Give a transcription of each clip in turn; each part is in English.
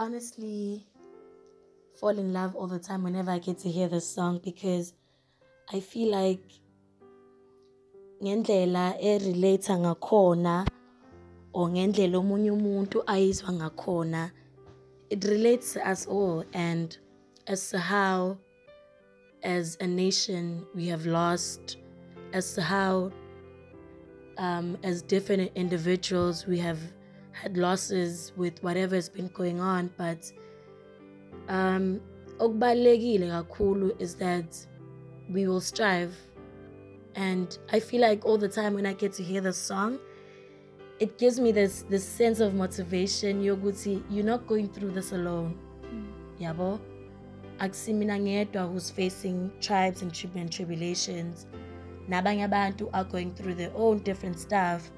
honestly fall in love all the time whenever I get to hear this song because I feel like ngendlela erelate ngakhona or ngendlela omunye umuntu ayizwa ngakhona it relates to us all and as to how as a nation we have lost as to how um, as different individuals we have had losses with whatever's been going on but um okubalekile kakhulu is that we will strive and I feel like all the time when I get to hear the song it gives me this this sense of motivation yokuthi you're not going through this alone hmm. yabo mm. akusimina ngedwa who's facing tribes and treatment tribulations nabanye abantu are going through their own different stuff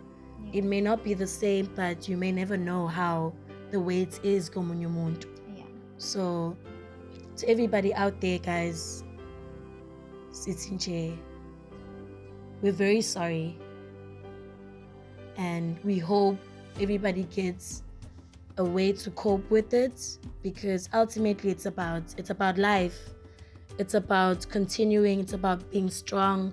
yeah. it may not be the same but you may never know how the weight is komunye umuntu yeah. so to everybody out there guys sithi nje we're very sorry and we hope everybody gets a way to cope with it because ultimately it's about it's about life it's about continuing it's about being strong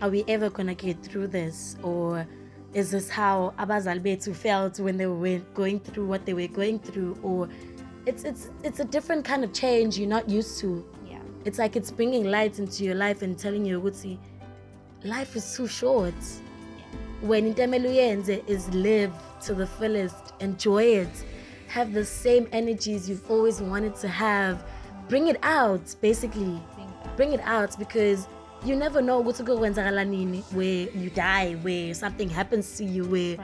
are we ever going to get through this? Or is this how abazali bethu felt when they were going through what they were going through? Or it's, it's, it's a different kind of change you're not used to. Yeah. It's like it's bringing light into your life and telling you, ukuthi life is too short. Yeah. When into is live to the fullest, enjoy it, have the same energies you've always wanted to have, bring it out basically. Bring it out because you never know ukuthi kuyokwenzakala nini where you die where something happens to you where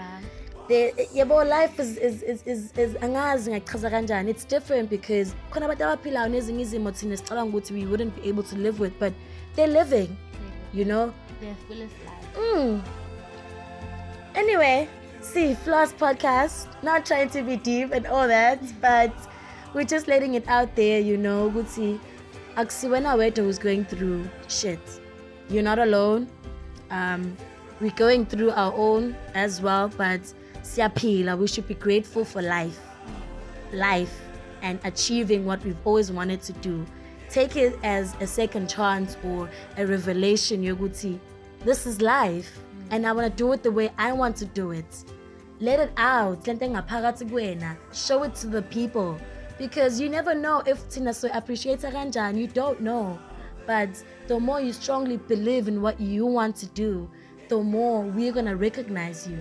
yebo life is, is, is, is, is angazi ngachaza kanjani it's different because khona abantu abaphilayo nezinye izimo thina sicabanga ukuthi we wouldn't be able to live with but they're living you know their fullest life mm. anyway see floss podcast not trying to be deep and all that but we're just letting it out there you know ukuthi akusiwena wedwa who's going through shit you're not alone. Um, we're going through our own as well, but siaphila, we should be grateful for life, life, and achieving what we've always wanted to do. Take it as a second chance or a revelation. Yoguti, this is life, and I want to do it the way I want to do it. Let it out. Show it to the people. Because you never know if Tina so appreciates it. You don't know. But the more you strongly believe in what you want to do, the more we're going to recognize you.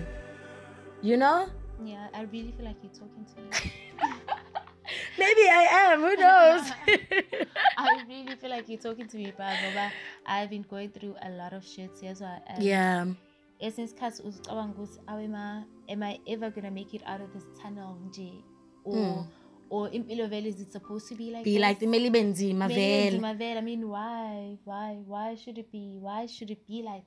You know? Yeah, I really feel like you're talking to me. Maybe I am. Who knows? I really feel like you're talking to me, but Baba, I've been going through a lot of shit. Yes, so yeah. Since cats uzicabanga ukuthi awe ma am I ever gonna make it out of this tunnel nje or mm. or impilo vele is it supposed to be like be this? like kumele ibe nzima vele i mean why why why should it be why should it be like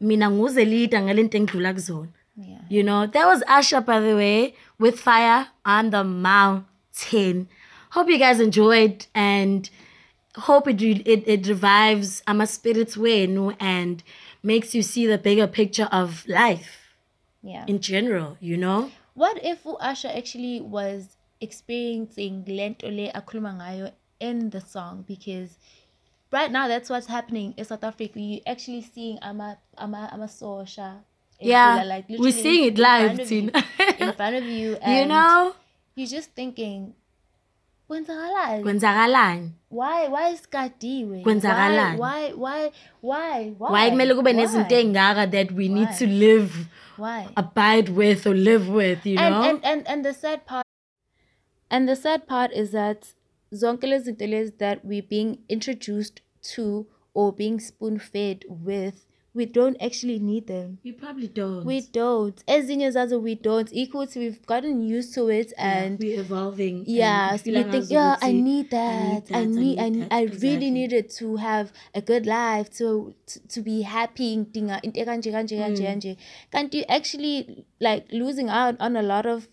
Mina nguze leader ngalento engidlula kuzona. Yeah. You know, that was Asha by the way with Fire on the Mountain. Hope you guys enjoyed and hope it it, it revives ama spirits wenu and makes you see the bigger picture of life yeah in general you know what if uasha actually was experiencing lento le akhuluma ngayo in the song because right now that's what's happening in South Africa. You actually seeing ama ama ama social. Yeah, like we're seeing it live in front of you, in front of you, you know. You're just thinking kwenzakalani kwenzakalani why why isikadiwe kwenzakalani why why why why kumele kube nezinto engaka that we why? need to live why abide with or live with you and, know and and and the sad part and the sad part is that zonke lezi zinto lezi that we being introduced to or being spoon fed with we don't actually need them we probably don't we don't ezinye zazo we don't ikuthi we've gotten used to it and yeah, we're evolving yeah so you think yeah I need that I need I, need, I, need, I, need, I really exactly. needed to have a good life to to, to be happy ngidinga into kanje kanje kanje mm. kanje kanti actually like losing out on a lot of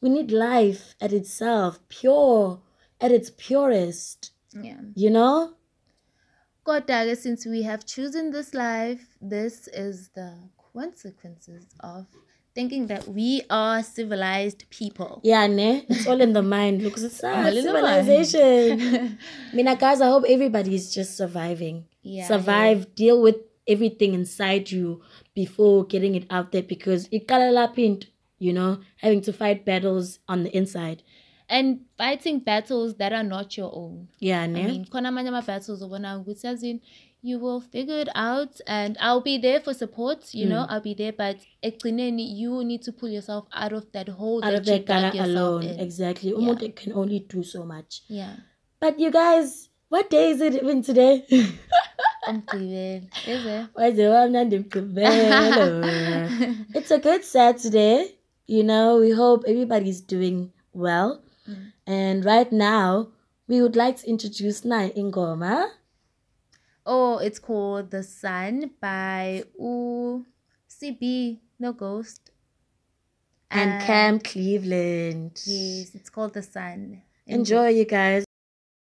we need life at itself pure at its purest yeah you know Kodwa-ke since we have chosen this life, this is the consequences of thinking that we are civilized people. Yeah, ne? It's all in the mind. Look, it's ah, civilization. I mean, guys, I hope everybody is just surviving. Yeah. Survive, yeah. deal with everything inside you before getting it out there because it kalalapint, you know, having to fight battles on the inside. and fighting battles that are not your own yeah ne? i mean khona amanye ama-battles obona ukuthi yazini you will figure it out and i'll be there for support you mm. know i'll be there but ekugcineni you need to pull yourself out of that hole out that of that gutter alone in. exactly yeah. umuntu can only do so much yeah but you guys what day is it even today umgcibelo is it waze wamnandi umgcibelo it's a good saturday you know we hope everybody's doing well Mm. And right now, we would like to introduce Nai Ingoma. Oh, it's called The Sun by U CB No Ghost. And, and Cam Cleveland. Yes, it's called The Sun. Enjoy, Enjoy you guys.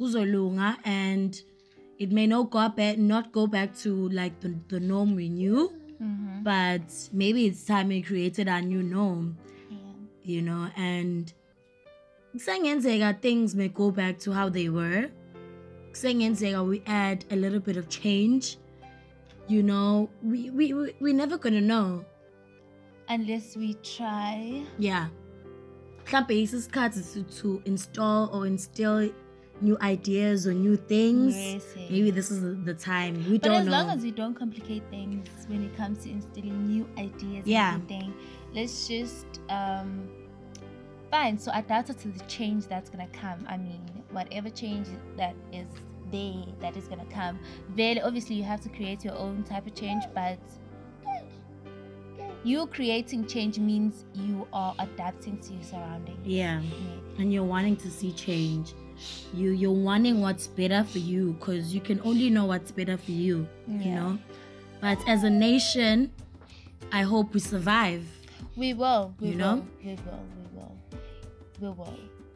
Uzolunga, and it may not go back, not go back to like the, the norm we knew, mm-hmm. but maybe it's time we created a new norm. Yeah. You know, and kusengenzeka things may go back to how they were. Kusengenzeka we add a little bit of change you know, we, we, we, we're never going to know. Unless we try. Yeah. Mhlampe isisikhathi to install or instill new ideas or new things. Maybe this is the time. We but don't know. But as long as we don't complicate things when it comes to instilling new ideas yeah. and everything, let's just um, fine. So adapt to the change that's gonna come. I mean, whatever change that is day that is gonna come then obviously you have to create your own type of change but you creating change means you are adapting to your surrounding yeah, yeah. and you're wanting to see change you you're wanting what's better for you because you can only know what's better for you yeah. you know but as a nation i hope we survive we will we you will, know we will we will we will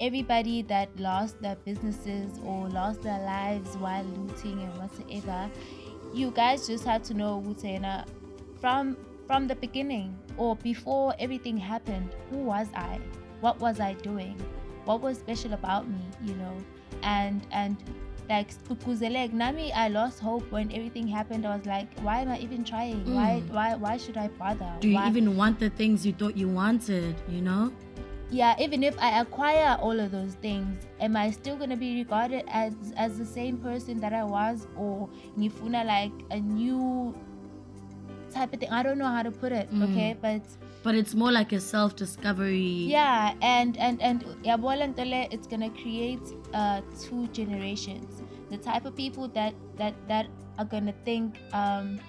everybody that lost their businesses or lost their lives while looting and whatsoever, you guys just had to know, Guti, from from the beginning or before everything happened, who was I? What was I doing? What was special about me, you know? And and like Kukuzelek, Nami, I lost hope when everything happened. I was like, why am I even trying? Mm. Why why why should I bother? Do you why? even want the things you thought you wanted, you know? yeah even if i acquire all of those things am i still going to be regarded as as the same person that i was or nifuna like a new type of thing. I don't know how to put it, mm. okay? But but it's more like a self-discovery. Yeah, and and and it's gonna create uh, two generations. The type of people that that that are gonna think. Um,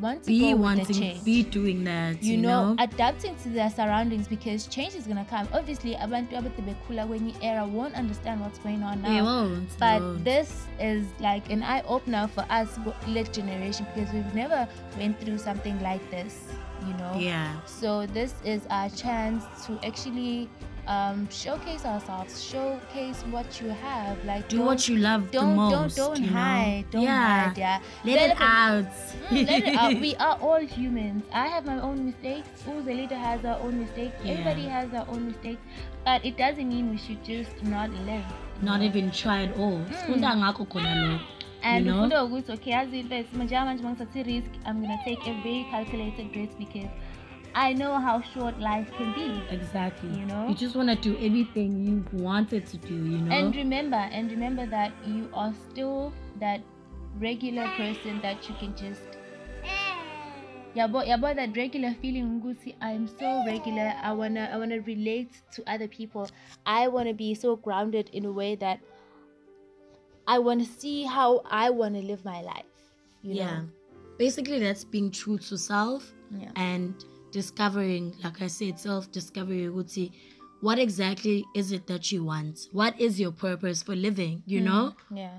want to be go wanting, with the change. be doing that you, you know, know, adapting to their surroundings because change is gonna come obviously abantu abatebekhula kwenye era won't understand what's going on now they won't, but won't. this is like an eye-opener for us late generation because we've never went through something like this you know yeah so this is our chance to actually um, showcase ourselves, showcase what you have. Like do what you love the most. Don't don't hide. Know? Don't yeah. hide. Yeah. Let, let it out. Mm, let it out. We are all humans. I have my own mistakes. Uzelita has her own mistakes. Yeah. Everybody has their own mistakes. But it doesn't mean we should just not live. Not know? even try at all. Mm. mm. and you know? ukuthi okay yazi into esimanje manje mangisathi risk i'm gonna take a very calculated risk because I know how short life can be. Exactly. You know? You just want to do everything you wanted to do, you know? And remember, and remember that you are still that regular person that you can just yabo yabo that regular feeling ukuthi i'm so regular i want to i want to relate to other people i want to be so grounded in a way that i want to see how i want to live my life you yeah know? basically that's being true to self yeah. and discovering like i said self discovery ukuthi what exactly is it that you want what is your purpose for living you mm, know yeah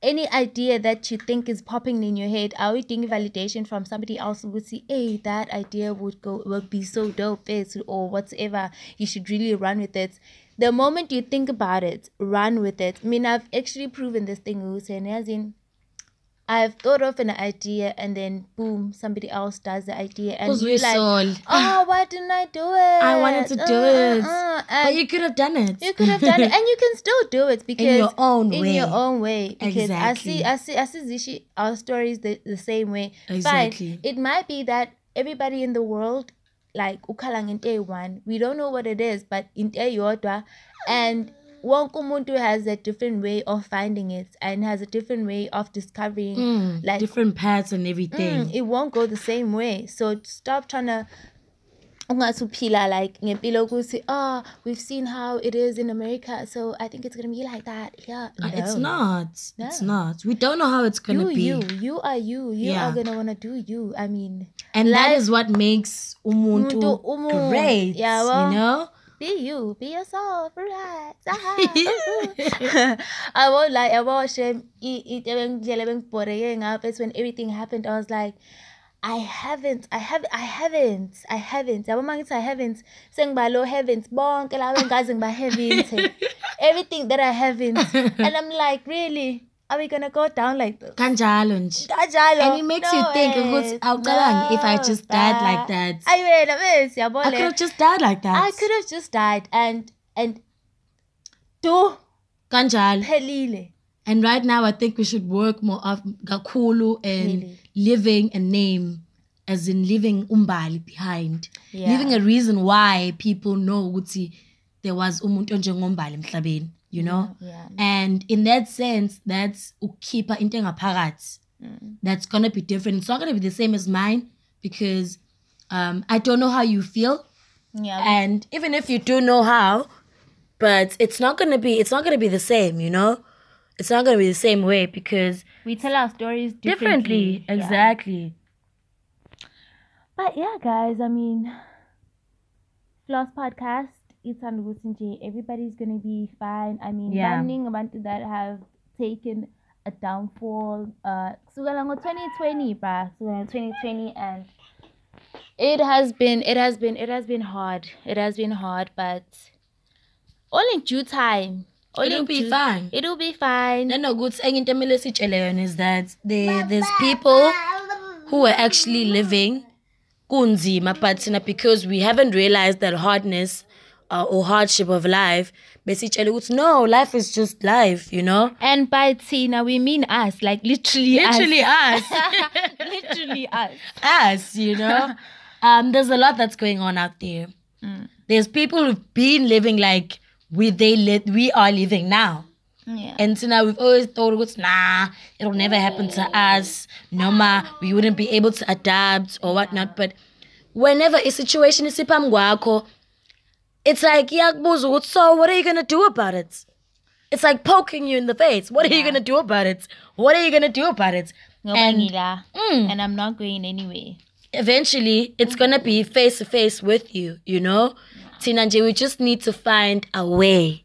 any idea that you think is popping in your head are we doing validation from somebody else would say hey that idea would go would be so dope this or whatever you should really run with it the moment you think about it run with it i mean i've actually proven this thing who saying as in I've thought of an idea and then boom, somebody else does the idea and you're like, oh, why didn't I do it? I wanted to do uh, uh it, uh, but you could have done it. You could have done it, and you can still do it because in your own in way. your own way. Because exactly. I see, I see, I see Zishi. Our stories the, the same way. Exactly. Fine. It might be that everybody in the world like ukhala ngento eyi-one we don't know what it is but into eyodwa and wonke umuntu has a different way of finding it and has a different way of discovering mm, like different paths and everything mm, it won't go the same way so stop trying to ungathi uphila like ngempilo ukuthi oh ah, we've seen how it is in america so i think it's going to be like that yeah ah, no. uh, it's not no. it's not we don't know how it's going to be you you are you you yeah. are going to want to do you i mean and life, that is what makes umuntu, umuntu great yeah, well, you know Be you, be yourself, right? Uh-huh. I won't lie, I won't shame. It's when everything happened, I was like, I haven't, I have, I haven't, I haven't. Yabo uma ngithi I haven't, sengibalo haven't bonke labo engazi ngiba haven't. Everything that I haven't. And I'm like, really? are we gonna go down like this kanjalo nje kanjalo and it makes no you think ukuthi awucabangi no, if i just died ba. like that ayiwena bese yabona i could have just died like that i could have just died and and do kanjalo phelile and right now i think we should work more of kakhulu and really? living a name as in leaving umbali behind yeah. leaving a reason why people know ukuthi there was umuntu onjengombali emhlabeni you know yeah, yeah. and in that sense that's ukhipha into engaphakathi mm. that's going to be different it's not going to be the same as mine because um i don't know how you feel yeah and even if you do know how but it's not going to be it's not going to be the same you know it's not going to be the same way because we tell our stories differently, differently exactly yeah. but yeah guys i mean floss podcast ithanda ukuthi nje everybody's gonna be fine i mean baningi yeah. abantu that have taken a downfall uh kusukela ngo-2020 bra kusukela ngo-2020 and it has been it has been it has been hard it has been hard but all in due time all it'll be due, fine it'll be fine nanokuthi enye into emele sitshele yona is that there, there's people who were actually living kunzima but thina because we haven't realized that hardness uh, or hardship of life besitshela ukuthi no life is just life you know and by thina we mean us like literally literally us, us. literally us us you know um there's a lot that's going on out there mm. there's people who've been living like we they li- we are living now Yeah. And so now we've always thought it's nah, it'll never happen to us. No ma, we wouldn't be able to adapt or whatnot. But whenever a situation is sipam gwakho, It's like iyakubuza ukuthi so what are you going to do about it? It's like poking you in the face. What yeah. are you going to do about it? What are you going to do about it? And, ngila, mm, and I'm not going anywhere. Eventually, it's going to be face to face with you, you know? Tina yeah. we just need to find a way.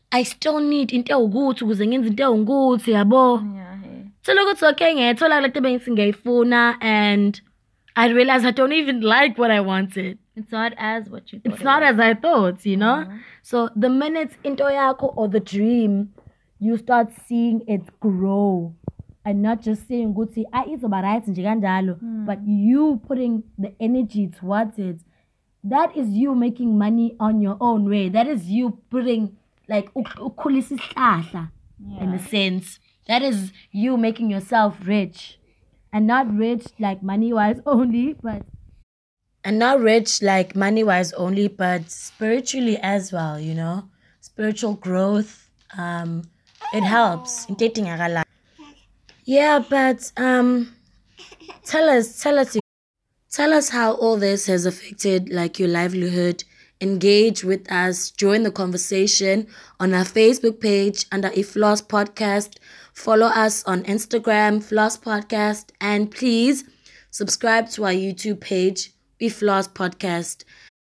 I still need into ukuthi ukuze ngenze into ukuthi yabo selokuthi okay ngiyathola le nto bengisi ngiyifuna and I realized I don't even like what I wanted It's not as what you thought. It's not was. as I thought, you know? Uh-huh. So the minutes into yako or the dream, you start seeing it grow. And not just saying good see I eat about right mm. but you putting the energy towards it. That is you making money on your own way. That is you putting like yeah. in a sense. That is you making yourself rich. And not rich like money wise only, but and not rich like money wise only but spiritually as well you know spiritual growth um it helps yeah but um tell us tell us tell us how all this has affected like your livelihood engage with us join the conversation on our facebook page under if lost podcast follow us on instagram floss podcast and please subscribe to our youtube page Be Flawed podcast.